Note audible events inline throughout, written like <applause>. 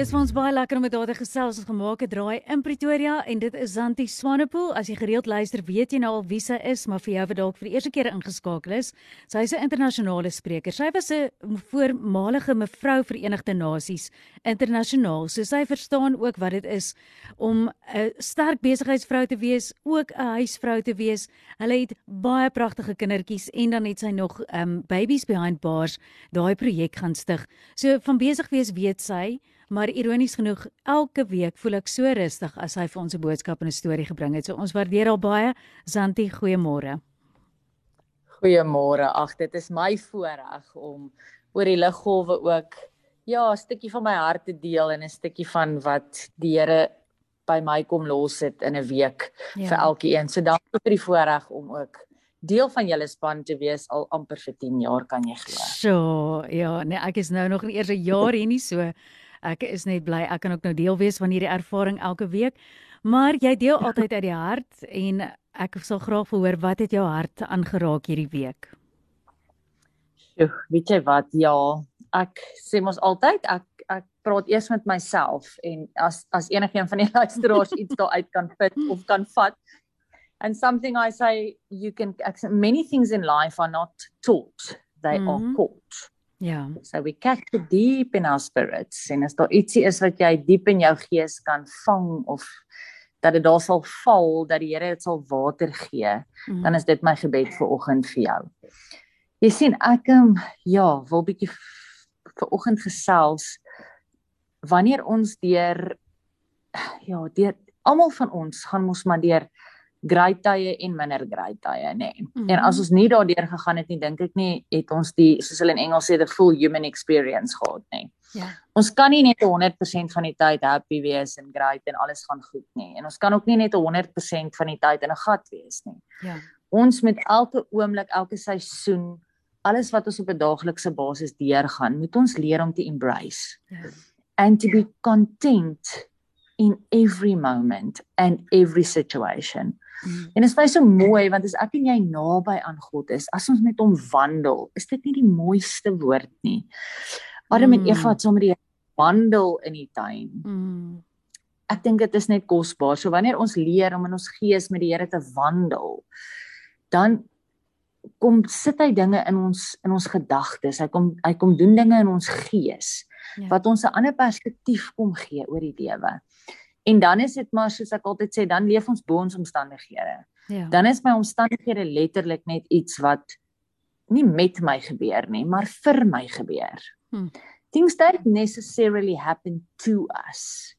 Dis vir ons baie lekker om met haar te gesels. Ons gemaak 'n draai in Pretoria en dit is Zanti Swanepoel. As jy gereeld luister, weet jy nou al wie sy is, maar vir jou wat dalk vir die eerste keer ingeskakel is, sy is 'n internasionale spreker. Sy was 'n voormalige mevrou Verenigde Nasies internasionaal. So sy verstaan ook wat dit is om 'n sterk besigheidsvrou te wees, ook 'n huisvrou te wees. Hulle het baie pragtige kindertjies en dan het sy nog um babies behind bars daai projek gaan stig. So van besig wees weet sy maar ironies genoeg elke week voel ek so rustig as hy vir ons 'n boodskap en 'n storie gebring het. So ons waardeer al baie. Zanti, goeiemôre. Goeiemôre. Ag, dit is my voorreg om oor die liggolwe ook ja, 'n stukkie van my hart te deel en 'n stukkie van wat die Here by my kom los het in 'n week ja. vir elkeen. So dankie vir die voorreg om ook deel van julle span te wees al amper vir 10 jaar kan jy glo. So, ja, nee, ek is nou nog nie eers 'n jaar hier nie, so Ek is net bly ek kan ook nou deel wees van hierdie ervaring elke week. Maar jy deel altyd uit die hart en ek sal graag hoor wat het jou hart aangeraak hierdie week? Sjoe, weet jy wat? Ja, ek sê mos altyd ek ek praat eers met myself en as as enigiemand van die <laughs> luisteraars iets daar uit kan fit of kan vat. And something I say you can many things in life are not taught, they mm -hmm. are caught. Ja. So we catch it deep in our spirits en as daar ietsie is wat jy diep in jou gees kan vang of dat dit daar sal val dat die Here dit sal water gee, mm. dan is dit my gebed vir oggend vir jou. Jy sien ek um, ja, wil bietjie vir oggend gesels wanneer ons deur ja, deur almal van ons gaan mos maar deur great tye en minder great tye nê. Nee. Mm -hmm. En as ons nie daardeur gegaan het nie, dink ek nie het ons die soos hulle in Engels sê the full human experience gehad nie. Ja. Ons kan nie net 100% van die tyd happy wees en great en alles gaan goed nie. En ons kan ook nie net 100% van die tyd in 'n gat wees nie. Ja. Ons met elke oomblik, elke seisoen, alles wat ons op 'n daaglikse basis deurgaan, moet ons leer om te embrace. Ja. And to be content in every moment and every situation. Mm. En dit is baie so mooi want as ek en jy naby aan God is, as ons met hom wandel, is dit nie die mooiste woord nie. Adam mm. en Eva het sommer die wandel in die tuin. Mm. Ek dink dit is net kosbaar. So wanneer ons leer om in ons gees met die Here te wandel, dan kom sit hy dinge in ons in ons gedagtes. Hy kom hy kom doen dinge in ons gees ja. wat ons 'n ander perspektief kom gee oor die lewe. En dan is dit maar soos ek altyd sê, dan leef ons bo ons omstandighede. Ja. Dan is my omstandighede letterlik net iets wat nie met my gebeur nie, maar vir my gebeur. Hm. Things don't necessarily happen to us.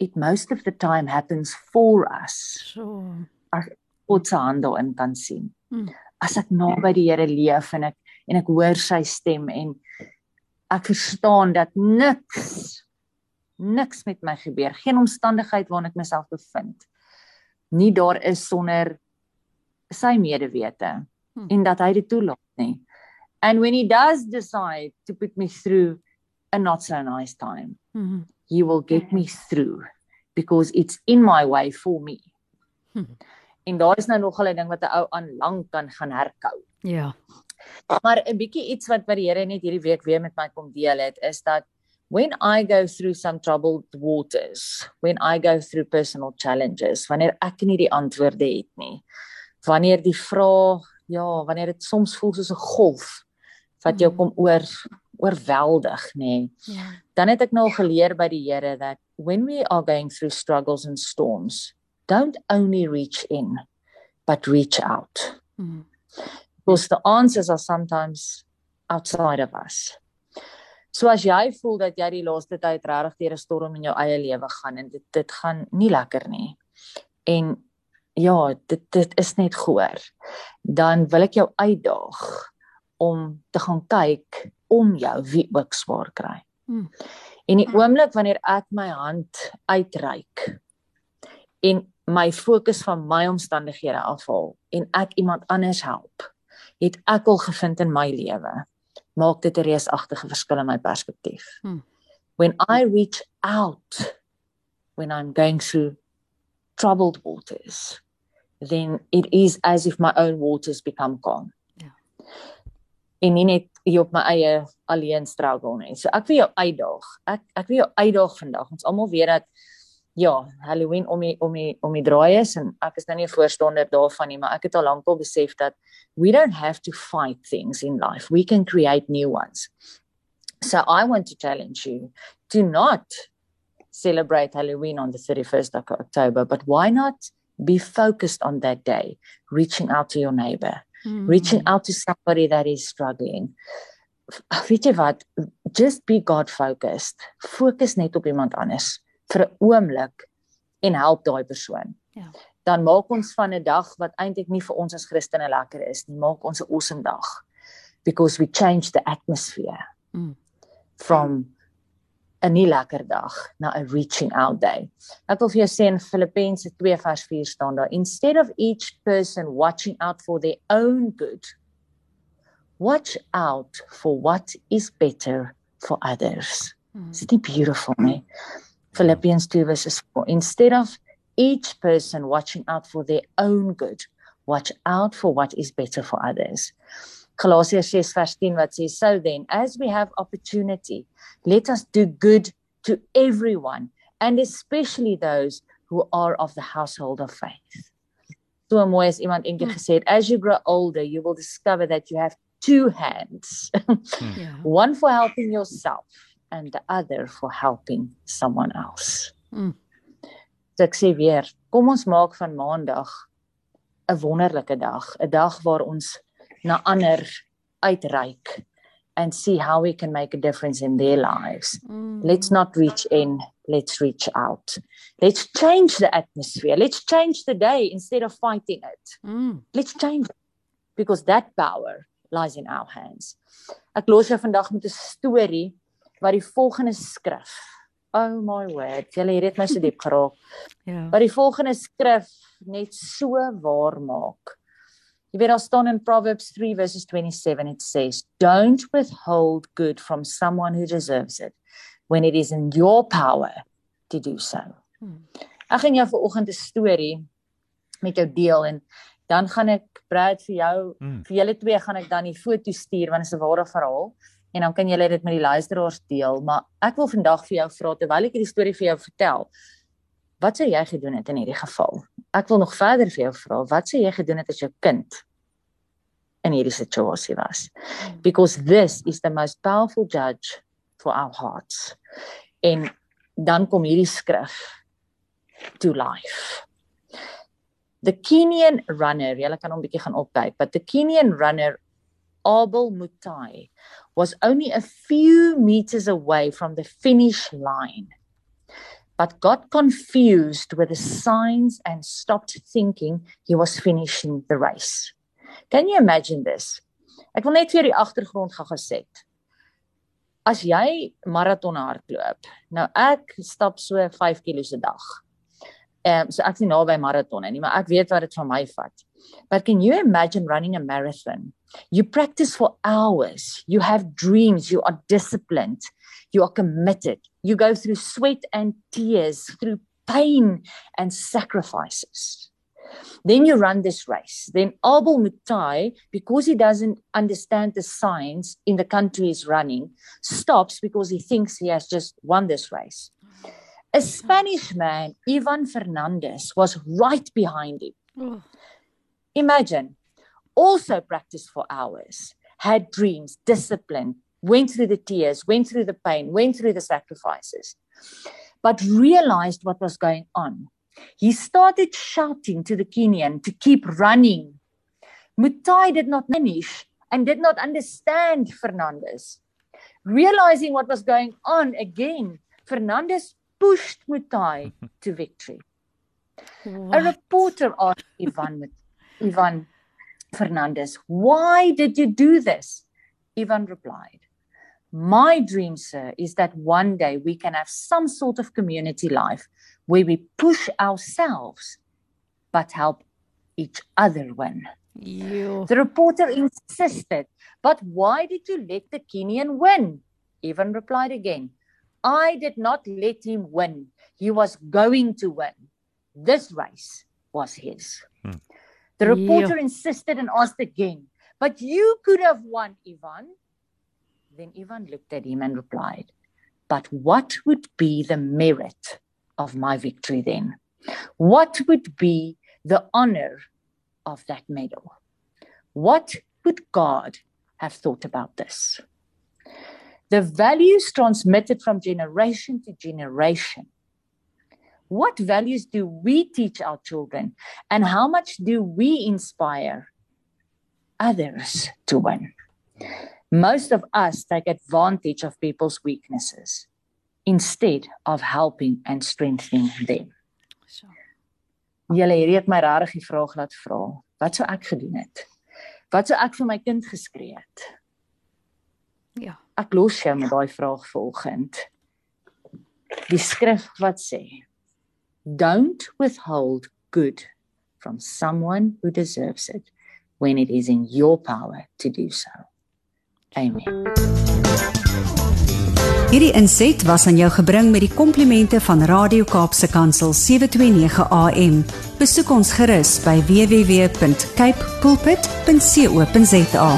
It most of the time happens for us. So, As God se hand daarin kan sien. hm. As ek naby die Here leef en ek en ek hoor sy stem en ek verstaan dat niks niks met my gebeur, geen omstandigheid waarin ek myself bevind nie daar is sonder sy medewete hmm. en dat hy dit toelaat nie. And when he does decide to put me through a not so nice time, Mhm. he will get me through because it's in my way for me. Hmm. En daar is nou nog 'n ding wat 'n ou aan lank kan gaan herkou. Ja. Maar 'n bietjie iets wat by die Here net hierdie week weer met my kom deel het is dat when I go through some troubled waters, when I go through personal challenges, wanneer ek nie die antwoorde het nie. Wanneer die vraag, ja, wanneer dit soms voel soos 'n golf wat jou Mhm. kom oor oorweldig, nê. Ja. Dan het ek nou geleer by die Here that when we are going through struggles and storms, don't only reach in, but reach out. Mhm. Because the answers are sometimes outside of us. So as jy voel dat jy die laaste tyd regtig deur 'n storm in jou eie lewe gaan en dit dit gaan nie lekker nie. En ja, dit dit is net goor. Dan wil ek jou uitdaag om te gaan kyk om jou wie ook swaar kry. Hmm. En die oomblik wanneer ek my hand uitreik en my fokus van my omstandighede afhaal en ek iemand anders help, het ek al gevind in my lewe maak dit 'n reusagtige verskil in my perspektief. Hmm. When I reach out when I'm going through troubled waters, then it is as if my own waters become calm. Ja. En nie net jy op my eie alleen struggle nie. So ek wil jou uitdaag. Ek ek wil jou uitdaag vandag. Ons almal weet dat ja, Halloween om die, om die, om die draai is en ek is nou nie 'n voorstander daarvan nie, maar ek het al lankal besef dat we don't have to fight things in life. We can create new ones. So I want to challenge you to not celebrate Halloween on the 31st of October, but why not be focused on that day, reaching out to your neighbor, mm. reaching out to somebody that is struggling. Weet jy wat? Just be God focused. Fokus net op iemand anders vir 'n oomblik en help daai persoon. Ja. Dan maak ons van 'n dag wat eintlik nie vir ons as Christene lekker is nie, maak ons 'n awesome dag because we change the atmosphere. Mm. From 'n nie lekker dag na 'n reaching out day. Ek wil vir jou sê in Filippense 2 vers 4 staan daar instead of each person watching out for their own good watch out for what is better for others. Mm. Is dit beautiful nie? Philippians 2 verses 4 instead of each person watching out for their own good watch out for what is better for others. Galasiërs 6 vers 10 wat sê so then as we have opportunity let us do good to everyone and especially those who are of the household of faith. So mooi as iemand eendag hmm. gesê het as you grow older you will discover that you have two hands. <laughs> Yeah. One for helping yourself and the other for helping someone else. Mm. So ek sê weer, kom ons maak van maandag 'n wonderlike dag, 'n dag waar ons na ander uitreik and see how we can make a difference in their lives. Mm. Let's not reach in, let's reach out. Let's change the atmosphere. Let's change the day instead of fighting it. Mm. Let's change it because that power lies in our hands. Ek los jou vandag met 'n storie wat die volgende skrif. Oh my word, jy het dit my so diep geraak. <laughs> Ja. Wat die volgende skrif net so waar maak. Jy weet daar staan in Proverbs 3 verses 27 it says don't withhold good from someone who deserves it when it is in your power to do so. Hmm. Ek gaan jou vanoggend 'n storie met jou deel en dan gaan ek Brad vir jou hmm. vir julle twee gaan ek dan die foto stuur want dit is 'n ware verhaal en dan kan julle dit met die luisteraars deel maar ek wil vandag vir jou vra terwyl ek hierdie storie vir jou vertel wat sou jy gedoen het in hierdie geval? Ek wil nog verder vir jou vra, wat sou jy gedoen het as jou kind in hierdie situasie was? Because this is the most powerful judge for our hearts. En dan kom hierdie skrif to life. The Kenyan runner, jy kan hom bietjie gaan opkyk, but the Kenyan runner Abel Mutai was only a few meters away from the finish line but got confused with the signs and stopped thinking he was finishing the race. Can you imagine this? Ek wil net vir die agtergrond gaan geset. As jy maraton hardloop, nou ek stap so 5 km se dag. Um, so is nie naby maratonne nie, maar ek weet wat dit van my vat. But can you imagine running a marathon? You practice for hours. You have dreams, you are disciplined. You are committed. You go through sweat and tears, through pain and sacrifices. Then you run this race. Then Abel Mutai, because he doesn't understand the signs in the country he's running, stops because he thinks he has just won this race. A Spanish man, Ivan Fernandez, was right behind him. Imagine, also practiced for hours, had dreams, discipline, went through the tears, went through the pain, went through the sacrifices, but realized what was going on. He started shouting to the Kenyan to keep running. Mutai did not finish and did not understand Fernandez. Realizing what was going on again, Fernandez pushed Mutai <laughs> to victory. What? A reporter asked Ivan, Ivan Fernandez, why did you do this? Ivan replied, My dream, sir, is that one day we can have some sort of community life where we push ourselves but help each other win. You. The reporter insisted, But why did you let the Kenyan win? Ivan replied again, I did not let him win. He was going to win. This race was his. Hmm. The reporter yeah. insisted and asked again, But you could have won, Ivan. Then Ivan looked at him and replied, But what would be the merit of my victory then? What would be the honor of that medal? What would God have thought about this? The values transmitted from generation to generation. What values do we teach our children, and how much do we inspire others to win? Most of us take advantage of people's weaknesses instead of helping and strengthening them. Julle hierdie het my regtig die vraag laat vra. Wat sou ek gedoen het? Wat sou ek vir my kind geskree het? Ja. Ek los jou met daai vraag volgend. Die skrif wat sê: Don't withhold good from someone who deserves it when it is in your power to do so. Amen. Hierdie inset was aan jou gebring met die komplimente van Radio Kaapse Kansel 729 AM. Besoek ons gerus by www.cape pulpit.co.za.